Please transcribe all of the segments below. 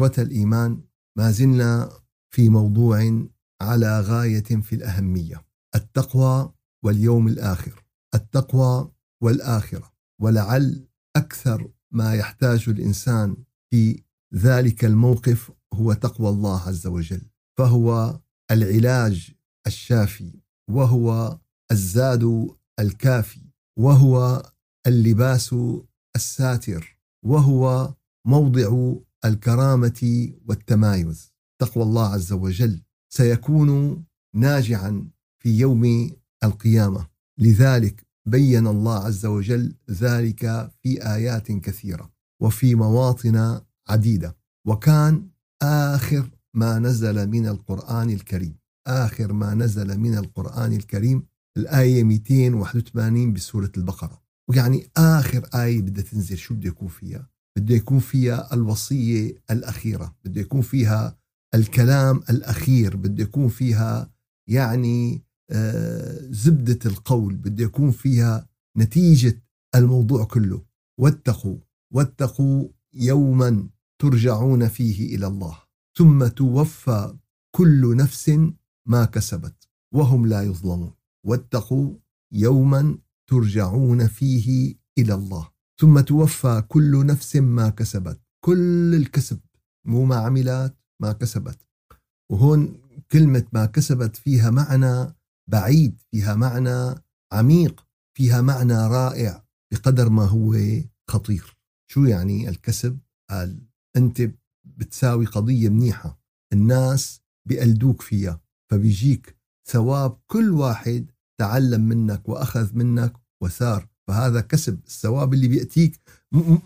إخوة الإيمان ما زلنا في موضوع على غاية في الأهمية التقوى واليوم الآخر التقوى والآخرة ولعل أكثر ما يحتاج الإنسان في ذلك الموقف هو تقوى الله عز وجل فهو العلاج الشافي وهو الزاد الكافي وهو اللباس الساتر وهو موضع الكرامة والتمايز. تقوى الله عز وجل سيكون ناجعا في يوم القيامة. لذلك بين الله عز وجل ذلك في آيات كثيرة وفي مواطن عديدة. وكان آخر ما نزل من القرآن الكريم. آخر ما نزل من القرآن الكريم الآية 281 بسورة البقرة. ويعني آخر آية بدها تنزل. شو بده يكون فيها؟ بده يكون فيها الوصية الأخيرة بده يكون فيها الكلام الأخير بده يكون فيها يعني آه، زبدة القول بده يكون فيها نتيجة الموضوع كله. واتقوا واتقوا يوما ترجعون فيه إلى الله. ثم توفى كل نفس ما كسبت وهم لا يظلمون. واتقوا يوما ترجعون فيه إلى الله. ثم توفى كل نفس ما كسبت. كل الكسب مو ما عملت ما كسبت. وهون كلمة ما كسبت فيها معنى بعيد فيها معنى عميق فيها معنى رائع بقدر ما هو خطير. شو يعني الكسب؟ قال أنت بتساوي قضية منيحة. الناس بيقلدوك فيها فبيجيك ثواب كل واحد تعلم منك وأخذ منك وسار فهذا كسب الثواب اللي بيأتيك.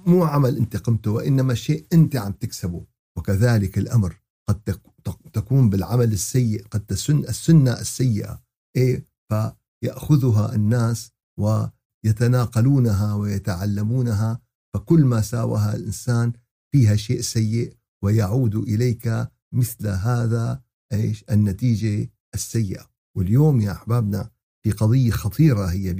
مو عمل أنت قمته وإنما شيء أنت عم تكسبه. وكذلك الأمر قد تكون بالعمل السيء قد تسن السنة السيئة. إيه؟ فيأخذها الناس ويتناقلونها ويتعلمونها فكل ما ساوها الإنسان فيها شيء سيء ويعود إليك مثل هذا إيش؟ النتيجة السيئة. واليوم يا أحبابنا في قضية خطيرة هي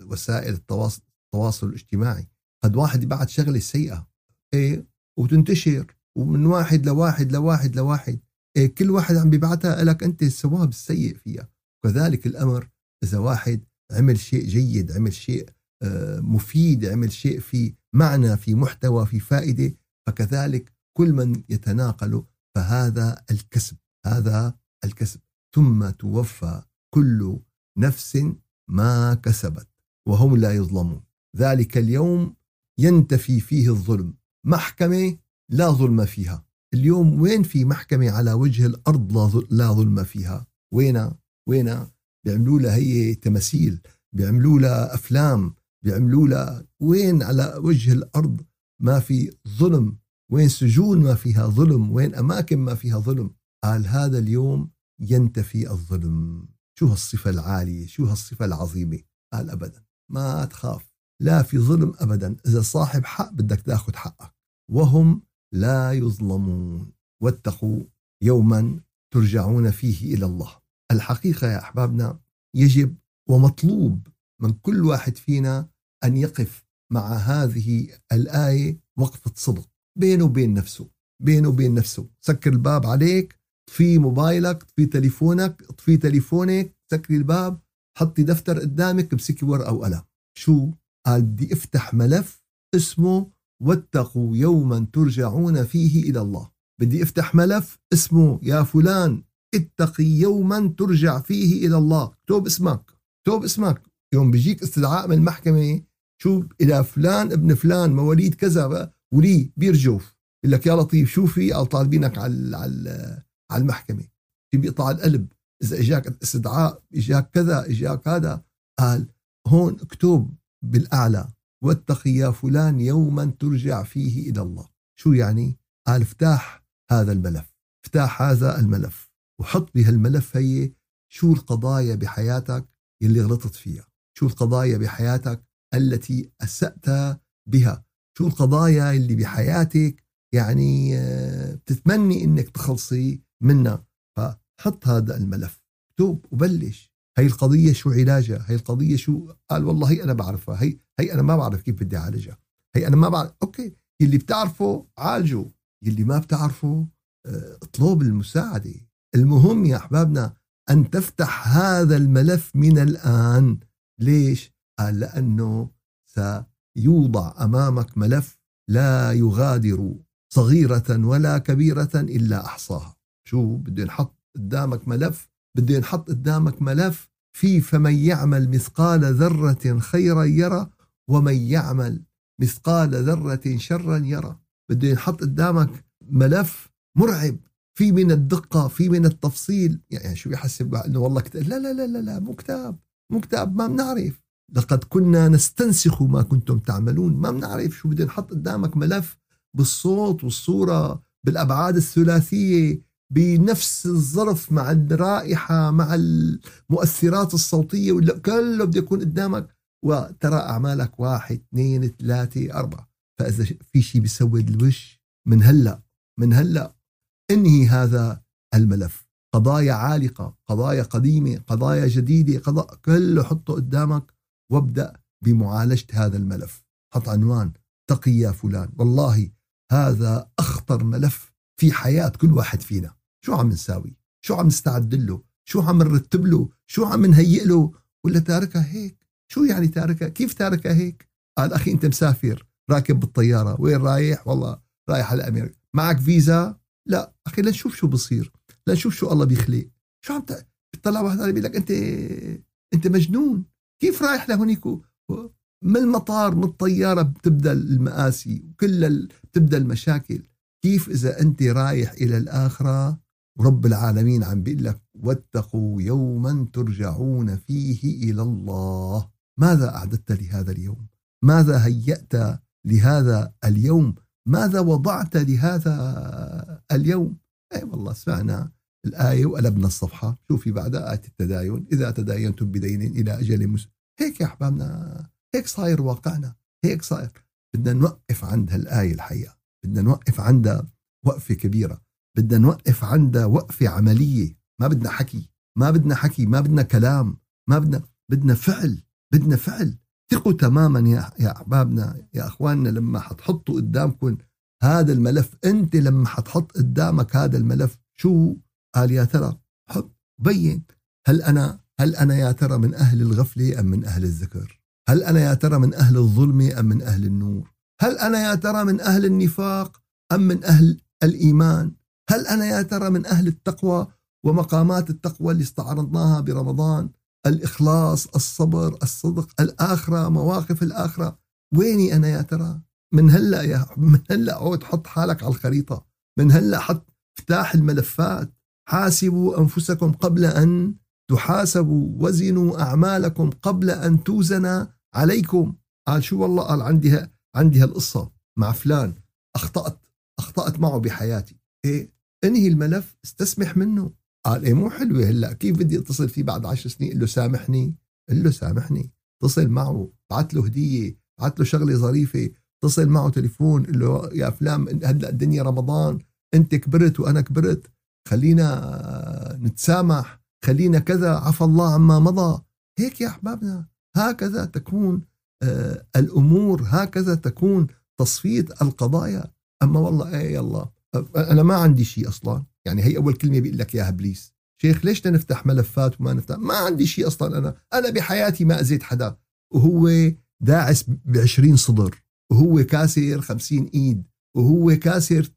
بوسائل التواصل, التواصل الاجتماعي. قد واحد يبعث شغلة سيئة إيه وتنتشر ومن واحد لواحد لواحد لواحد إيه كل واحد عم بيبعتها لك أنت الثواب السيء فيها. وكذلك الأمر إذا واحد عمل شيء جيد عمل شيء آه، مفيد عمل شيء في معنى في محتوى في فائدة فكذلك كل من يتناقل فهذا الكسب هذا الكسب. ثم توفى كل نفس ما كسبت. وهم لا يظلمون. ذلك اليوم ينتفي فيه الظلم. محكمة لا ظلم فيها. اليوم وين في محكمة على وجه الأرض لا ظلم فيها؟ وين وين بيعملوا لها هي تماثيل بيعملوا لها أفلام بيعملوا لها وين على وجه الأرض ما في ظلم؟ وين سجون ما فيها ظلم؟ وين أماكن ما فيها ظلم؟ قال هذا اليوم ينتفي الظلم. شو هالصفة العالية؟ شو هالصفة العظيمة؟ قال أبدا. ما تخاف لا في ظلم أبدا. إذا صاحب حق بدك تاخذ حقك. وهم لا يظلمون. واتقوا يوما ترجعون فيه إلى الله. الحقيقة يا أحبابنا يجب ومطلوب من كل واحد فينا أن يقف مع هذه الآية وقفة صدق. بينه وبين نفسه. بينه وبين نفسه. سكر الباب عليك طفي موبايلك طفي تليفونك طفي تليفونك سكري الباب. حطي دفتر قدامك امسكي ورقة وقلم شو؟ قال بدي أفتح ملف اسمه واتقوا يوما ترجعون فيه إلى الله. بدي أفتح ملف اسمه يا فلان اتقي يوما ترجع فيه إلى الله. اكتب اسمك اكتب اسمك. يوم بيجيك استدعاء من المحكمة شو؟ إلى فلان ابن فلان مواليد كذا ولي بيرجف يقول لك يا لطيف شو في؟ قال طالبينك على على على المحكمة. في بيقطع القلب. إذا إجاك استدعاء إجاك كذا إجاك هذا قال هون اكتب بالأعلى واتقي يا فلان يوما ترجع فيه إلى الله شو يعني؟ قال افتح هذا الملف افتح هذا الملف وحط بهالملف هي شو القضايا بحياتك اللي غلطت فيها شو القضايا بحياتك التي أسأت بها شو القضايا اللي بحياتك يعني آه، بتتمني إنك تخلصي منها فحط هذا الملف. اكتب وبلش. هي القضية شو علاجها؟ هي القضية شو؟ قال والله هي أنا بعرفها. هي هي أنا ما بعرف كيف بدي أعالجها. هي أنا ما بعرف. أوكي. اللي بتعرفه عالجه. يلي ما بتعرفه آه، اطلب المساعدة. المهم يا أحبابنا أن تفتح هذا الملف من الآن. ليش؟ قال لأنه سيوضع أمامك ملف لا يغادر صغيرة ولا كبيرة إلا أحصاها. شو؟ بده ينحط قدامك ملف بده ينحط قدامك ملف في فمن يعمل مثقال ذرة خيرا يرى ومن يعمل مثقال ذرة شرا يرى. بده ينحط قدامك ملف مرعب في من الدقة في من التفصيل. يعني شو يحسب إنه والله كتاب؟ لا لا لا لا, لا مو كتاب مو كتاب ما بنعرف. لقد كنا نستنسخ ما كنتم تعملون. ما بنعرف شو بدنا نحط قدامك ملف بالصوت والصورة بالأبعاد الثلاثية. بنفس الظرف مع الرائحة مع المؤثرات الصوتية ولا كله بده يكون قدامك. وترى أعمالك واحد اثنين ثلاثة أربعة. فإذا في شيء بيسود الوش من هلأ من هلأ انهي هذا الملف؟ قضايا عالقة قضايا قديمة قضايا جديدة قضاء كله حطه قدامك وابدأ بمعالجة هذا الملف. حط عنوان تقي يا فلان. والله هذا أخطر ملف في حياة كل واحد فينا. شو عم نساوي؟ شو عم نستعد له؟ شو عم نرتب له؟ شو عم نهيئ له؟ ولا تاركها هيك؟ شو يعني تاركها؟ كيف تاركها هيك؟ قال أخي أنت مسافر راكب بالطيارة وين رايح؟ والله رايح على أمريكا معك فيزا؟ لا. أخي لنشوف شو بصير لنشوف شو الله بيخلق. شو عم بتطلع واحد بيقول لك أنت أنت مجنون كيف رايح لهونيك؟ من المطار من الطيارة بتبدأ المآسي وكل بتبدأ المشاكل كيف إذا أنت رايح إلى الآخرة ورب العالمين عم بيقول لك واتقوا يوما ترجعون فيه إلى الله. ماذا أعددت لهذا اليوم؟ ماذا هيأت لهذا اليوم؟ ماذا وضعت لهذا اليوم؟ أي والله سمعنا الآية وقلبنا الصفحة. شوفي بعدها آية التداين. إذا تداينتم بدين إلى أجل مسلم هيك يا أحبابنا هيك صاير واقعنا هيك صاير. بدنا نوقف عند هالآية الحقيقة. بدنا نوقف عندها وقفة كبيرة. بدنا نوقف عندها وقفة عملية. ما بدنا حكي ما بدنا حكي ما بدنا كلام ما بدنا بدنا فعل بدنا فعل. ثقوا تماما يا يا أحبابنا يا أخواننا لما حتحطوا قدامكم هذا الملف. أنت لما حتحط قدامك هذا الملف شو قال يا ترى؟ حط بين. هل أنا هل أنا يا ترى من أهل الغفلة أم من أهل الذكر؟ هل أنا يا ترى من أهل الظلم أم من أهل النور؟ هل أنا يا ترى من أهل النفاق أم من أهل الإيمان؟ هل أنا يا ترى من أهل التقوى ومقامات التقوى اللي استعرضناها برمضان؟ الإخلاص الصبر الصدق الآخرة مواقف الآخرة. ويني أنا يا ترى؟ من هلأ يا من هلأ عود حط حالك على الخريطة. من هلأ حط افتاح الملفات. حاسبوا أنفسكم قبل أن تحاسبوا. وزنوا أعمالكم قبل أن توزن عليكم. قال شو والله؟ قال عندي عندي هالقصة مع فلان. أخطأت. أخطأت معه بحياتي. إيه؟ انهي الملف استسمح منه؟ قال إيه مو حلوة هلا كيف بدي اتصل فيه بعد عشر سنين؟ قل له سامحني. قل له سامحني. اتصل معه بعت له هدية بعت له شغلة ظريفة اتصل معه تليفون قل له يا فلان هلأ الدنيا رمضان انت كبرت وأنا كبرت خلينا نتسامح خلينا كذا عفى الله عما مضى. هيك يا أحبابنا هكذا تكون آه الأمور هكذا تكون تصفية القضايا. أما والله إيه يلا أنا ما عندي شيء أصلا. يعني هي أول كلمة بيقول لك إياها ابليس شيخ ليش نفتح ملفات وما نفتح؟ ما عندي شيء أصلا أنا. أنا بحياتي ما اذيت حدا. وهو داعس ب 20 صدر. وهو كاسر 50 إيد. وهو كاسر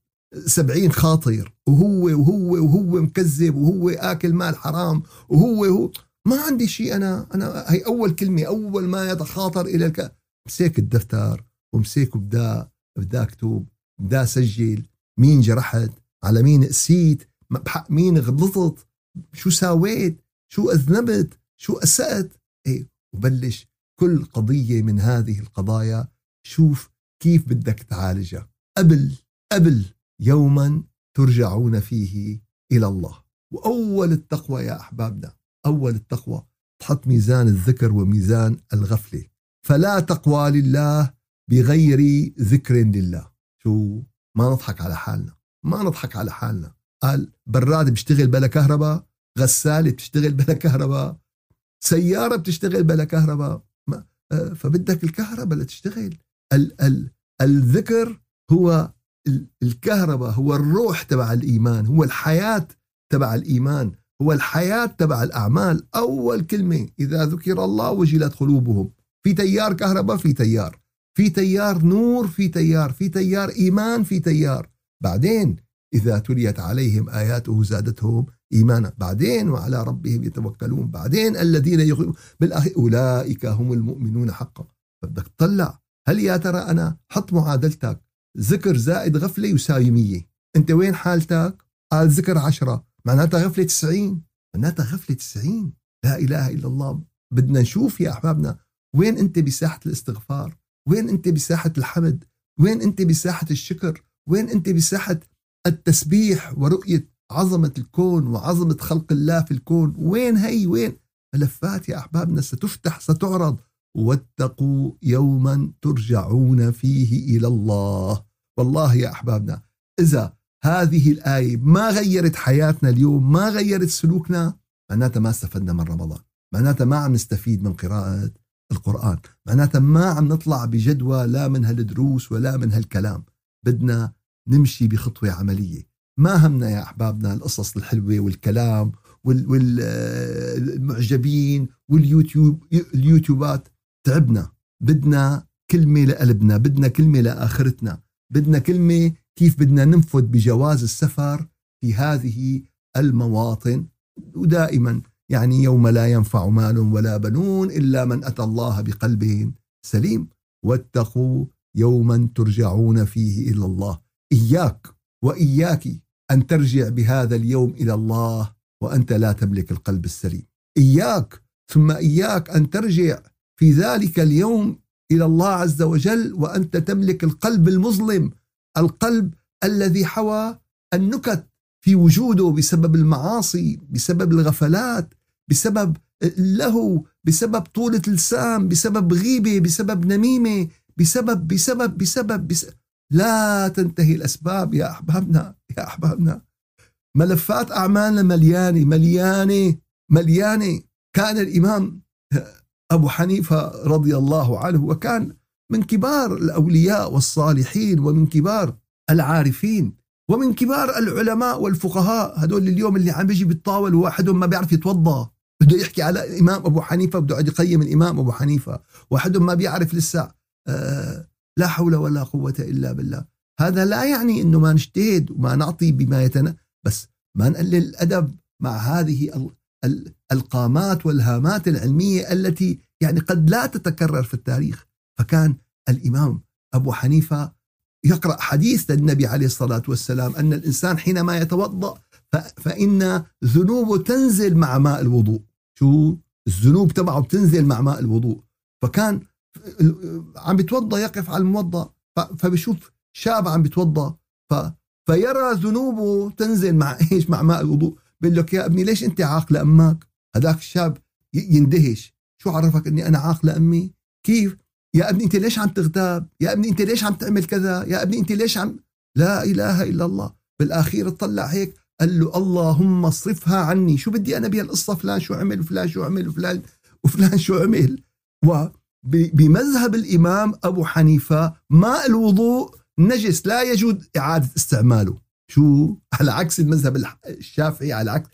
70 خاطر. وهو وهو وهو مكذب. وهو آكل مال حرام. وهو وهو. ما عندي شيء أنا. أنا هي أول كلمة. أول ما يتخاطر إلى الك. مسك الدفتر. ومسك بدا بدا اكتب بدا اسجل مين جرحت؟ على مين قسيت؟ بحق مين غلطت؟ شو ساويت؟ شو أذنبت؟ شو أسأت إيه وبلش كل قضية من هذه القضايا شوف كيف بدك تعالجها. قبل قبل يوما ترجعون فيه إلى الله. وأول التقوى يا أحبابنا أول التقوى تحط ميزان الذكر وميزان الغفلة. فلا تقوى لله بغير ذكر لله. شو؟ ما نضحك على حالنا ما نضحك على حالنا. قال براد بيشتغل بلا كهرباء غسالة بتشتغل بلا كهرباء سيارة بتشتغل بلا كهرباء. آه، فبدك الكهرباء لتشتغل. ال ال الذكر هو الكهرباء هو الروح تبع الإيمان هو الحياة تبع الإيمان هو الحياة تبع الأعمال. أول كلمة إذا ذكر الله وجلت قلوبهم. في تيار كهرباء في تيار. في تيار نور في تيار في تيار إيمان في تيار. بعدين إذا تليت عليهم آياته زادتهم إيمانا. بعدين وعلى ربهم يتوكلون. بعدين الذين يغيرون بالآخر أولئك هم المؤمنون حقا. بدك تطلع. هل يا ترى أنا حط معادلتك؟ ذكر زائد غفلة يساوي 100 أنت وين حالتك؟ قال ذكر عشرة. معناتها غفلة 90 معناتها غفلة 90 لا إله إلا الله. بدنا نشوف يا أحبابنا وين أنت بساحة الاستغفار. وين أنت بساحة الحمد؟ وين أنت بساحة الشكر؟ وين أنت بساحة التسبيح ورؤية عظمة الكون وعظمة خلق الله في الكون؟ وين هي؟ وين؟ ملفات يا أحبابنا ستفتح ستعرض. واتقوا يوما ترجعون فيه إلى الله. والله يا أحبابنا إذا هذه الآية ما غيرت حياتنا اليوم ما غيرت سلوكنا معناتها ما استفدنا من رمضان. معناتها ما عم نستفيد من قراءة القرآن. معناتها ما عم نطلع بجدوى لا من هالدروس ولا من هالكلام. بدنا نمشي بخطوة عملية. ما همنا يا أحبابنا القصص الحلوة والكلام والمعجبين واليوتيوب اليوتيوبات. تعبنا. بدنا كلمة لقلبنا. بدنا كلمة لآخرتنا. بدنا كلمة كيف بدنا ننفذ بجواز السفر في هذه المواطن. ودائما يعني يوم لا ينفع مال ولا بنون إلا من أتى الله بقلب سليم. واتقوا يوما ترجعون فيه إلى الله. إياك وإياك أن ترجع بهذا اليوم إلى الله وأنت لا تملك القلب السليم. إياك ثم إياك أن ترجع في ذلك اليوم إلى الله عز وجل وأنت تملك القلب المظلم القلب الذي حوى النكت في وجوده بسبب المعاصي بسبب الغفلات بسبب له بسبب طولة لسان بسبب غيبة بسبب نميمة بسبب بسبب بسبب, بسبب لا تنتهي الأسباب يا أحبابنا يا أحبابنا. ملفات أعمالنا مليانة مليانة مليانة. كان الإمام أبو حنيفة رضي الله عنه وكان من كبار الأولياء والصالحين ومن كبار العارفين. ومن كبار العلماء والفقهاء هدول اليوم اللي عم بيجي بالطاول وواحدهم ما بيعرف يتوضأ. بده يحكي على الإمام أبو حنيفة بده يقيم الإمام أبو حنيفة. واحدهم ما بيعرف لسه آه لا حول ولا قوة إلا بالله. هذا لا يعني أنه ما نجتهد وما نعطي بما يتنا بس ما نقلل الأدب مع هذه القامات والهامات العلمية التي يعني قد لا تتكرر في التاريخ. فكان الإمام أبو حنيفة يقرأ حديث للنبي عليه الصلاة والسلام أن الإنسان حينما يتوضأ فإن ذنوبه تنزل مع ماء الوضوء. شو؟ الذنوب تبعه بتنزل مع ماء الوضوء. فكان عم بيتوضا يقف على الموضع فبشوف شاب عم بيتوضا ف فيرى ذنوبه تنزل مع إيش؟ مع ماء الوضوء. بيقول لك يا أبني ليش أنت عاق لامك هذاك الشاب يندهش. شو عرفك أني أنا عاق لامي كيف؟ يا ابني انت ليش عم تغتاب يا ابني انت ليش عم تعمل كذا؟ يا ابني انت ليش عم لا إله إلا الله. بالاخير اطلع هيك قال له اللهم اصرفها عني. شو بدي أنا بهالقصة؟ فلان شو عمل وفلان شو عمل وفلان وفلان شو عمل. و بمذهب الإمام أبو حنيفة ماء الوضوء نجس لا يجوز إعادة استعماله. شو؟ على عكس المذهب الشافعي على عكس.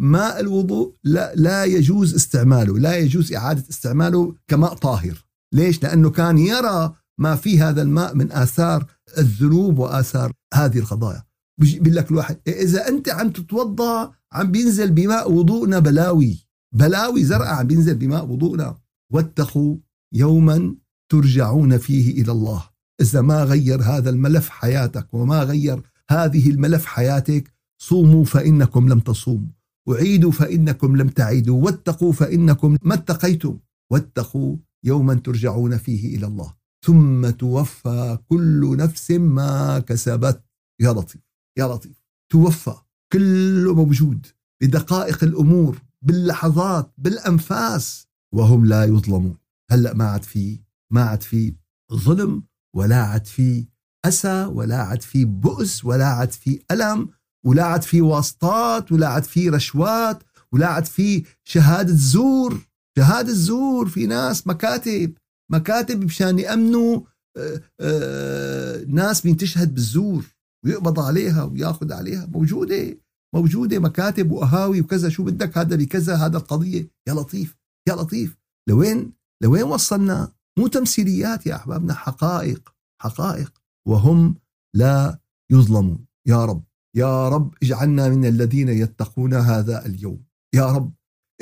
ماء الوضوء لا, لا يجوز استعماله لا يجوز إعادة استعماله كماء طاهر. ليش؟ لأنه كان يرى ما في هذا الماء من آثار الذنوب وآثار هذه القضايا بيقول لك الواحد إذا أنت عم تتوضأ عم بينزل بماء وضوءنا بلاوي. بلاوي زرقاء عم بينزل بماء وضوءنا. واتقوا يوما ترجعون فيه إلى الله. إذا ما غير هذا الملف حياتك وما غير هذه الملف حياتك صوموا فإنكم لم تصوموا. وعيدوا فإنكم لم تعيدوا. واتقوا فإنكم ما اتقيتم. واتقوا يوما ترجعون فيه إلى الله. ثم توفى كل نفس ما كسبت. يا لطيف يا لطيف. توفى كله موجود بدقائق الأمور باللحظات بالأنفاس وهم لا يظلمون. هلأ ما عاد في ما عاد في ظلم ولا عاد في أسى ولا عاد في بؤس ولا عاد في ألم ولا عاد في واسطات ولا عاد في رشوات ولا عاد في شهادة زور. شهاده زور في ناس مكاتب مكاتب مشان يأمنوا آه، آه، ناس مين تشهد بالزور ويقبض عليها وياخذ عليها. موجودة موجودة مكاتب واهاوي وكذا. شو بدك؟ هذا بكذا هذا القضية. يا لطيف يا لطيف. لوين؟ لوين وصلنا؟ مو تمثيليات يا أحبابنا حقائق حقائق. وهم لا يظلمون. يا رب يا رب اجعلنا من الذين يتقون هذا اليوم. يا رب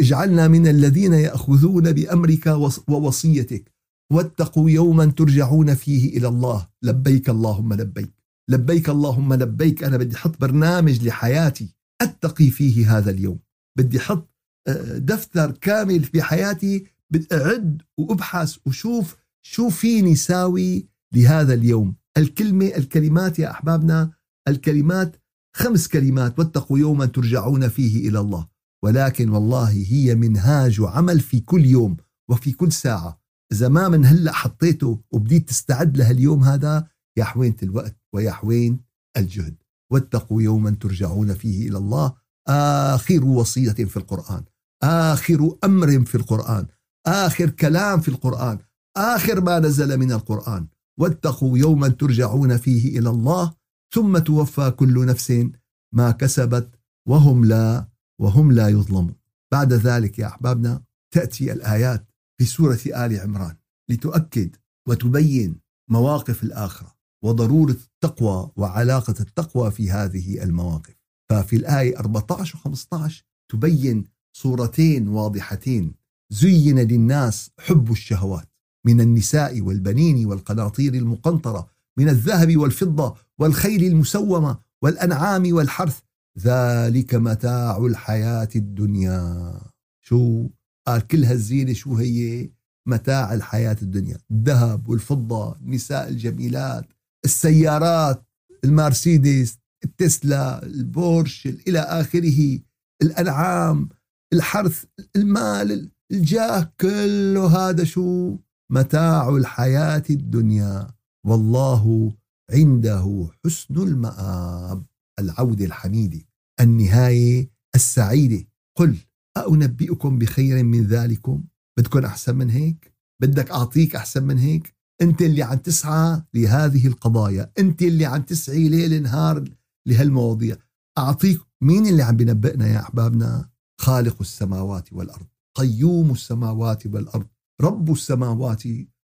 اجعلنا من الذين يأخذون بأمرك ووصيتك. واتقوا يوما ترجعون فيه إلى الله. لبيك اللهم لبيك. لبيك اللهم لبيك. أنا بدي أحط برنامج لحياتي. أتقي فيه هذا اليوم. بدي أحط آه، دفتر كامل في حياتي. بدي أعد وأبحث وشوف شو فيني ساوي لهذا اليوم. الكلمة الكلمات يا أحبابنا الكلمات خمس كلمات. واتقوا يوما ترجعون فيه إلى الله. ولكن والله هي منهاج عمل في كل يوم وفي كل ساعة. إذا ما من هلأ حطيته وبديت تستعد لها اليوم هذا يا حوينة الوقت ويا حوين الجهد. واتقوا يوما ترجعون فيه إلى الله. آخر وصية في القرآن. آخر أمر في القرآن. آخر كلام في القرآن. آخر ما نزل من القرآن. واتقوا يوما ترجعون فيه إلى الله. ثم توفى كل نفس ما كسبت وهم لا وهم لا يظلمون. بعد ذلك يا أحبابنا تأتي الآيات في سورة آل عمران لتؤكد وتبين مواقف الآخرة وضرورة التقوى وعلاقة التقوى في هذه المواقف. ففي الآية 14 و15 تبين صورتين واضحتين زين للناس حب الشهوات من النساء والبنين والقناطير المقنطرة من الذهب والفضة والخيل المسومة والأنعام والحرث ذلك متاع الحياة الدنيا. شو؟ قال كل هالزينة شو هي؟ متاع الحياة الدنيا. الذهب والفضة النساء الجميلات السيارات المرسيدس التسلا البورش إلى آخره الأنعام الحرث المال الجاه كله هذا شو؟ متاع الحياة الدنيا. والله عنده حسن المآب. العودة الحميدة النهاية السعيدة. قل أنبئكم بخير من ذلكم؟ بدكم أحسن من هيك؟ بدك أعطيك أحسن من هيك؟ أنت اللي عم تسعى لهذه القضايا. أنت اللي عم تسعي ليل نهار لهالمواضيع. أعطيك مين اللي عم بنبئنا يا أحبابنا؟ خالق السماوات والأرض قيوم السماوات والأرض رب السماوات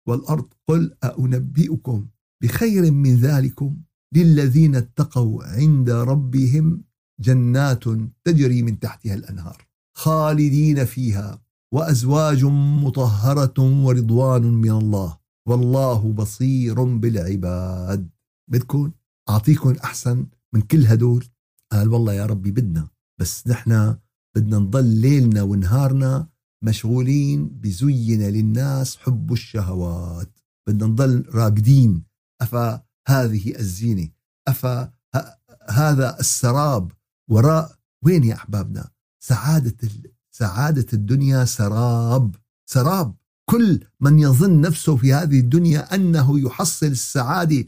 والأرض. قل أنبئكم بخير من ذلكم؟ للذين اتقوا عند ربهم جنات تجري من تحتها الأنهار خالدين فيها وأزواج مطهرة ورضوان من الله والله بصير بالعباد. بدكم؟ أعطيكم أحسن من كل هدول؟ قال والله يا ربي بدنا بس نحن بدنا نضل ليلنا ونهارنا مشغولين بزين للناس حب الشهوات. بدنا نضل راقدين. أفا هذه الزينة؟ أفا هذا السراب؟ وراء وين يا أحبابنا؟ سعادة سعادة الدنيا سراب سراب. كل من يظن نفسه في هذه الدنيا أنه يحصل السعادة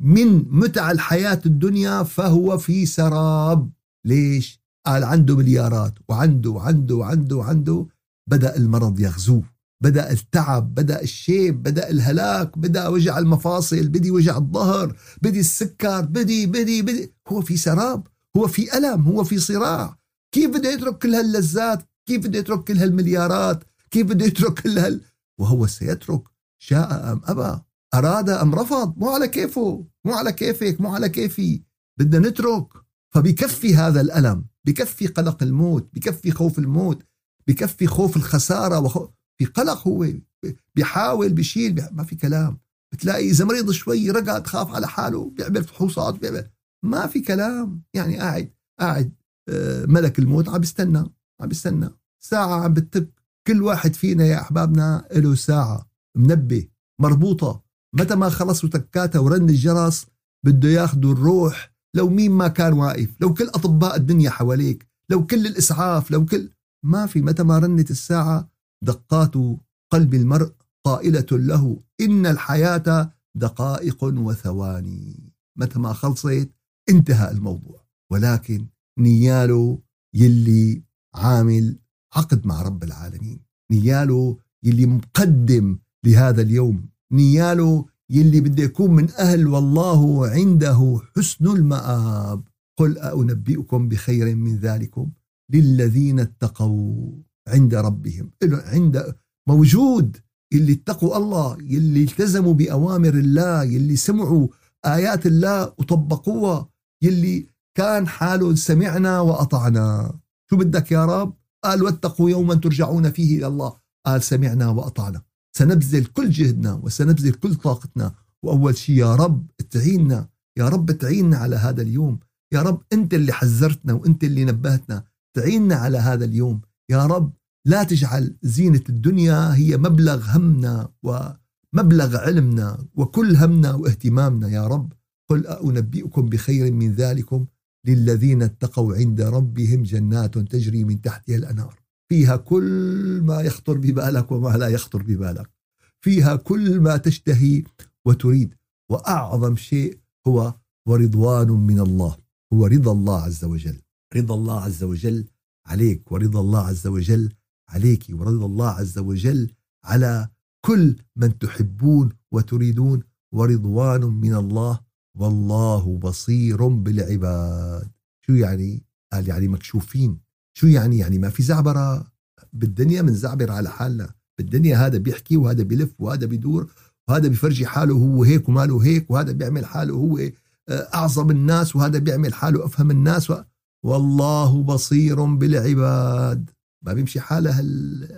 من متع الحياة الدنيا فهو في سراب. ليش؟ قال عنده مليارات وعنده وعنده وعنده وعنده. بدأ المرض يغزوه بدأ التعب بدأ الشيب بدأ الهلاك بدأ وجع المفاصل بدي وجع الظهر بدي السكر بدي بدي بدي هو في سراب. هو في ألم هو في صراع. كيف بده يترك كل هاللذات؟ كيف بده يترك كل هالمليارات؟ كيف بده يترك كل هال؟ وهو سيترك. شاء أم أبى. أراد أم رفض. مو على كيفه. مو على كيفك. مو على كيفي. بدنا نترك. فبكفي هذا الألم. بكفي قلق الموت. بكفي خوف الموت. بكفي خوف الخسارة. وخوف في قلق هو. بيحاول بيشيل ما في كلام. بتلاقي إذا مريض شوي رقد خاف على حاله بيعمل فحوصات بيعمل ما في كلام. يعني قاعد قاعد آه، ملك الموت عم بيستنى عم بيستنى ساعة عم بتك كل واحد فينا يا أحبابنا له ساعة منبه مربوطة. متى ما خلصوا تكاتها ورن الجرس بده ياخذوا الروح. لو مين ما كان واقف لو كل أطباء الدنيا حواليك لو كل الإسعاف لو كل ما في. متى ما رنت الساعة دقات قلب المرء قائلة له إن الحياة دقائق وثواني. متى ما خلصت انتهى الموضوع. ولكن نياله يلي عامل عقد مع رب العالمين. نياله يلي مقدم لهذا اليوم. نياله يلي بده يكون من أهل والله عنده حسن المآب. قل أنبئكم بخير من ذلكم؟ للذين اتقوا عند ربهم. عند موجود. يلي اتقوا الله. يلي التزموا بأوامر الله. يلي سمعوا آيات الله. وطبقوها. يلي كان حاله سمعنا وأطعنا. شو بدك يا رب؟ قال واتقوا يوما ترجعون فيه إلى الله. قال سمعنا وأطعنا. سنبذل كل جهدنا وسنبذل كل طاقتنا. وأول شيء يا رب تعيننا يا رب تعيننا على هذا اليوم. يا رب أنت اللي حذرتنا وأنت اللي نبهتنا. تعيننا على هذا اليوم. يا رب لا تجعل زينة الدنيا هي مبلغ همنا ومبلغ علمنا وكل همنا واهتمامنا. يا رب قل أنبئكم بخير من ذلكم؟ للذين اتقوا عند ربهم جنات تجري من تحتها الأنهار. فيها كل ما يخطر ببالك وما لا يخطر ببالك. فيها كل ما تشتهي وتريد. وأعظم شيء هو ورضوان من الله. هو رضا الله عز وجل. رضا الله عز وجل عليك ورضا الله عز وجل عليك ورضا الله عز وجل على كل من تحبون وتريدون. ورضوان من الله والله بصير بالعباد. شو يعني؟ قال يعني مكشوفين. شو يعني؟ يعني ما في زعبرة. بالدنيا من زعبر على حالنا. بالدنيا هذا بيحكي وهذا بيلف وهذا بيدور وهذا بيفرجي حاله هو هيك وماله هيك وهذا بيعمل حاله هو آه، أعظم الناس وهذا بيعمل حاله أفهم الناس و... والله بصير بالعباد. ما بيمشي حالها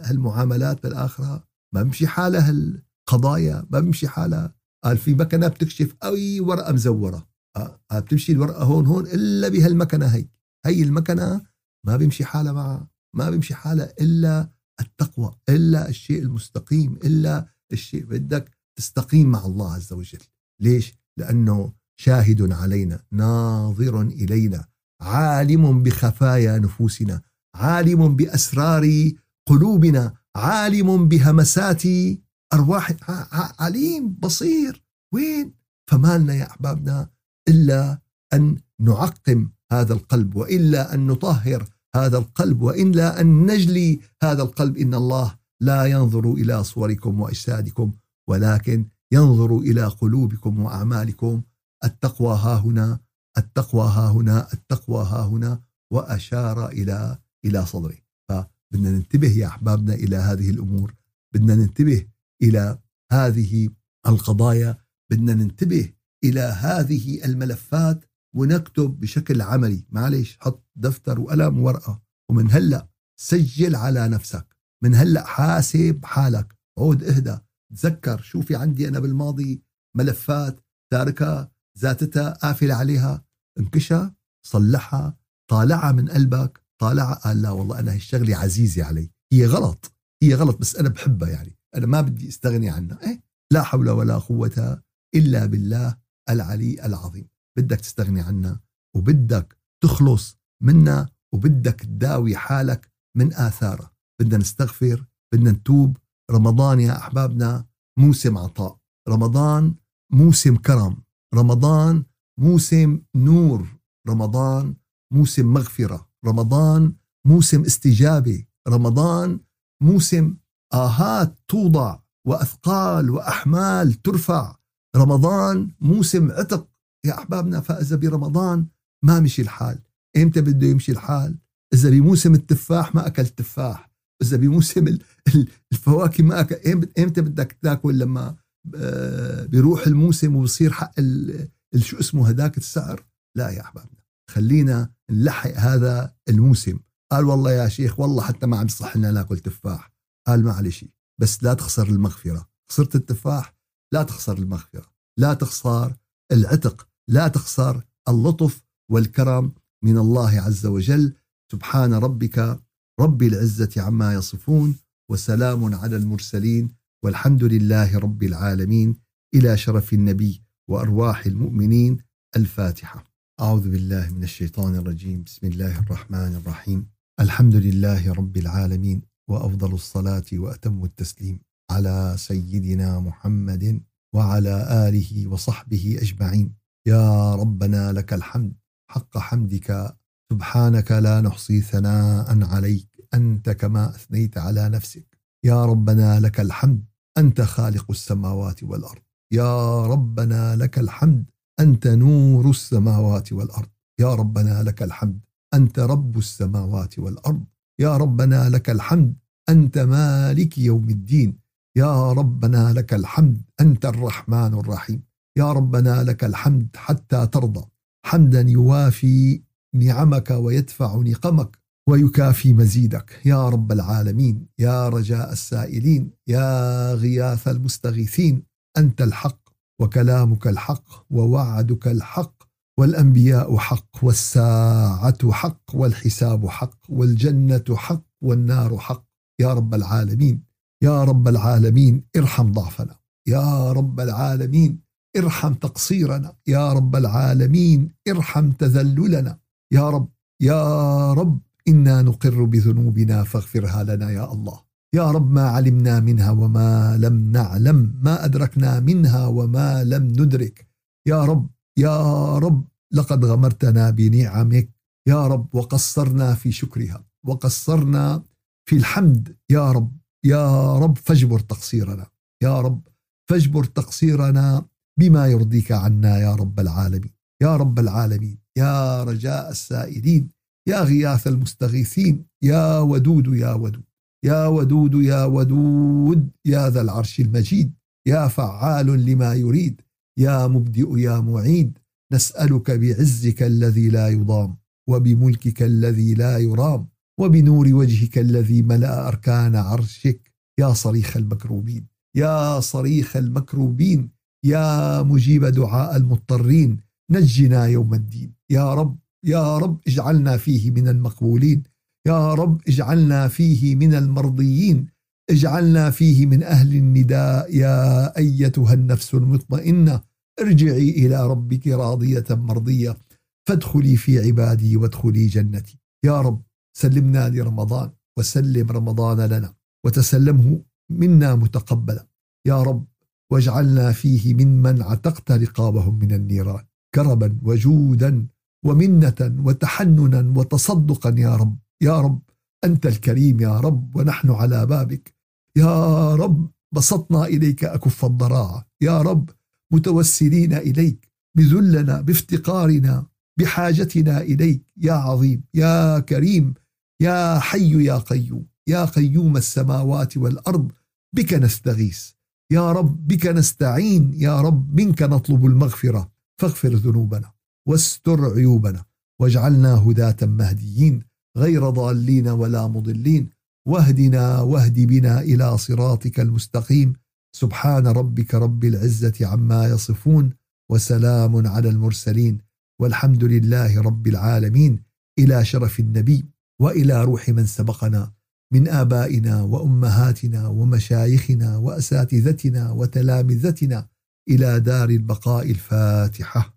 هالمعاملات بالآخرة. ما بيمشي حالها هالقضايا. ما بيمشي حالها قال في مكنة بتكشف أي ورقة مزورة. آه, آه، بتمشي الورقة هون هون إلا بهالمكنة هي. هي المكنة ما بيمشي حالها معها ما بيمشي حالها إلا التقوى إلا الشيء المستقيم إلا الشيء بدك تستقيم مع الله عز وجل. ليش؟ لأنه شاهد علينا ناظر إلينا عالم بخفايا نفوسنا عالم بأسرار قلوبنا عالم بهمسات أرواح عليم بصير. وين؟ فما لنا يا أحبابنا إلا أن نعقم هذا القلب وإلا أن نطهر هذا القلب وإلا أن نجلي هذا القلب. إن الله لا ينظر إلى صوركم وأجسادكم ولكن ينظر إلى قلوبكم وأعمالكم. التقوى ها هنا التقوى ها هنا التقوى ها هنا وأشار إلى إلى صدره. فبدنا ننتبه يا أحبابنا إلى هذه الأمور. بدنا ننتبه إلى هذه القضايا. بدنا ننتبه إلى هذه الملفات ونكتب بشكل عملي. معلش حط دفتر وقلم وورقة. ومن هلأ سجل على نفسك. من هلأ حاسب حالك. عود اهدى. تذكر شو في عندي أنا بالماضي ملفات تاركها ذاتتها قافلة عليها. انكشها صلحها. طالعها من قلبك. طالعها قال لا والله أنا هالشغلة عزيزة علي. هي غلط. هي غلط بس أنا بحبها يعني. أنا ما بدي استغني عنها. إيه؟ لا حول ولا قوة إلا بالله العلي العظيم. بدك تستغني عنها وبدك تخلص منها وبدك تداوي حالك من آثارها. بدنا نستغفر بدنا نتوب. رمضان يا أحبابنا موسم عطاء. رمضان موسم كرم. رمضان موسم نور. رمضان موسم مغفرة. رمضان موسم استجابة. رمضان موسم آهات توضع وأثقال وأحمال ترفع. رمضان موسم عتق. يا أحبابنا فإذا برمضان ما مشي الحال. إمتى بده يمشي الحال؟ إذا بموسم التفاح ما أكل تفاح. إذا بموسم الفواكه ما أكل إمتى بدك تاكل لما آه، بيروح الموسم وبصير حق شو اسمه هداك السعر؟ لا يا أحبابنا. خلينا نلحق هذا الموسم. قال والله يا شيخ والله حتى ما عم يصح لنا ناكل تفاح. قال معلش بس لا تخسر المغفرة. خسرت التفاح لا تخسر المغفرة. لا تخسر العتق. لا تخسر اللطف والكرم من الله عز وجل. سبحان ربك رب العزة عما يصفون وسلام على المرسلين والحمد لله رب العالمين. إلى شرف النبي وأرواح المؤمنين. الفاتحة. أعوذ بالله من الشيطان الرجيم. بسم الله الرحمن الرحيم. الحمد لله رب العالمين. وأفضل الصلاة وأتم التسليم على سيدنا محمد وعلى آله وصحبه أجمعين. يا ربنا لك الحمد. حق حمدك. سبحانك لا نحصي ثناء عليك. أنت كما أثنيت على نفسك. يا ربنا لك الحمد. أنت خالق السماوات والأرض. يا ربنا لك الحمد. أنت نور السماوات والأرض. يا ربنا لك الحمد. أنت رب السماوات والأرض. يا ربنا لك الحمد أنت مالك يوم الدين. يا ربنا لك الحمد أنت الرحمن الرحيم. يا ربنا لك الحمد حتى ترضى. حمدا يوافي نعمك ويدفع نقمك ويكافي مزيدك. يا رب العالمين يا رجاء السائلين يا غياث المستغيثين أنت الحق وكلامك الحق ووعدك الحق. والأنبياء حق والساعة حق والحساب حق والجنة حق والنار حق. يا رب العالمين يا رب العالمين ارحم ضعفنا. يا رب العالمين ارحم تقصيرنا. يا رب العالمين ارحم تذللنا. يا رب يا رب إنا نقر بذنوبنا فاغفرها لنا يا الله. يا رب ما علمنا منها وما لم نعلم ما أدركنا منها وما لم ندرك. يا رب يا رب لقد غمرتنا بنعمك يا رب وقصرنا في شكرها وقصرنا في الحمد يا رب يا رب فاجبر تقصيرنا يا رب فاجبر تقصيرنا بما يرضيك عنا يا رب العالمين يا رب العالمين يا رجاء السائلين يا غياث المستغيثين يا ودود يا ودود يا ودود يا ودود يا ذا العرش المجيد يا فعال لما يريد يا مبدئ يا معيد نسألك بعزك الذي لا يضام وبملكك الذي لا يرام وبنور وجهك الذي ملأ أركان عرشك. يا صريخ المكروبين يا صريخ المكروبين يا مجيب دعاء المضطرين نجنا يوم الدين. يا رب يا رب اجعلنا فيه من المقبولين. يا رب اجعلنا فيه من المرضيين. اجعلنا فيه من أهل النداء. يا أيتها النفس المطمئنة. ارجعي إلى ربك راضية مرضية فادخلي في عبادي وادخلي جنتي. يا رب سلمنا لرمضان وسلم رمضان لنا وتسلمه منا متقبلا. يا رب واجعلنا فيه ممن عتقت رقابهم من النيران. كرما وجودا ومنة وتحننا وتصدقا يا رب. يا رب أنت الكريم يا رب ونحن على بابك. يا رب بسطنا إليك أكف الضراعة. يا رب متوسلين إليك بذلنا بافتقارنا بحاجتنا إليك. يا عظيم يا كريم يا حي يا قيوم يا قيوم السماوات والأرض بك نستغيث. يا رب بك نستعين. يا رب منك نطلب المغفرة. فاغفر ذنوبنا واستر عيوبنا واجعلنا هداة مهديين غير ضالين ولا مضلين. واهدنا واهد بنا إلى صراطك المستقيم. سبحان ربك رب العزة عما يصفون وسلام على المرسلين والحمد لله رب العالمين إلى شرف النبي وإلى روح من سبقنا من آبائنا وأمهاتنا ومشايخنا وأساتذتنا وتلامذتنا إلى دار البقاء الفاتحة.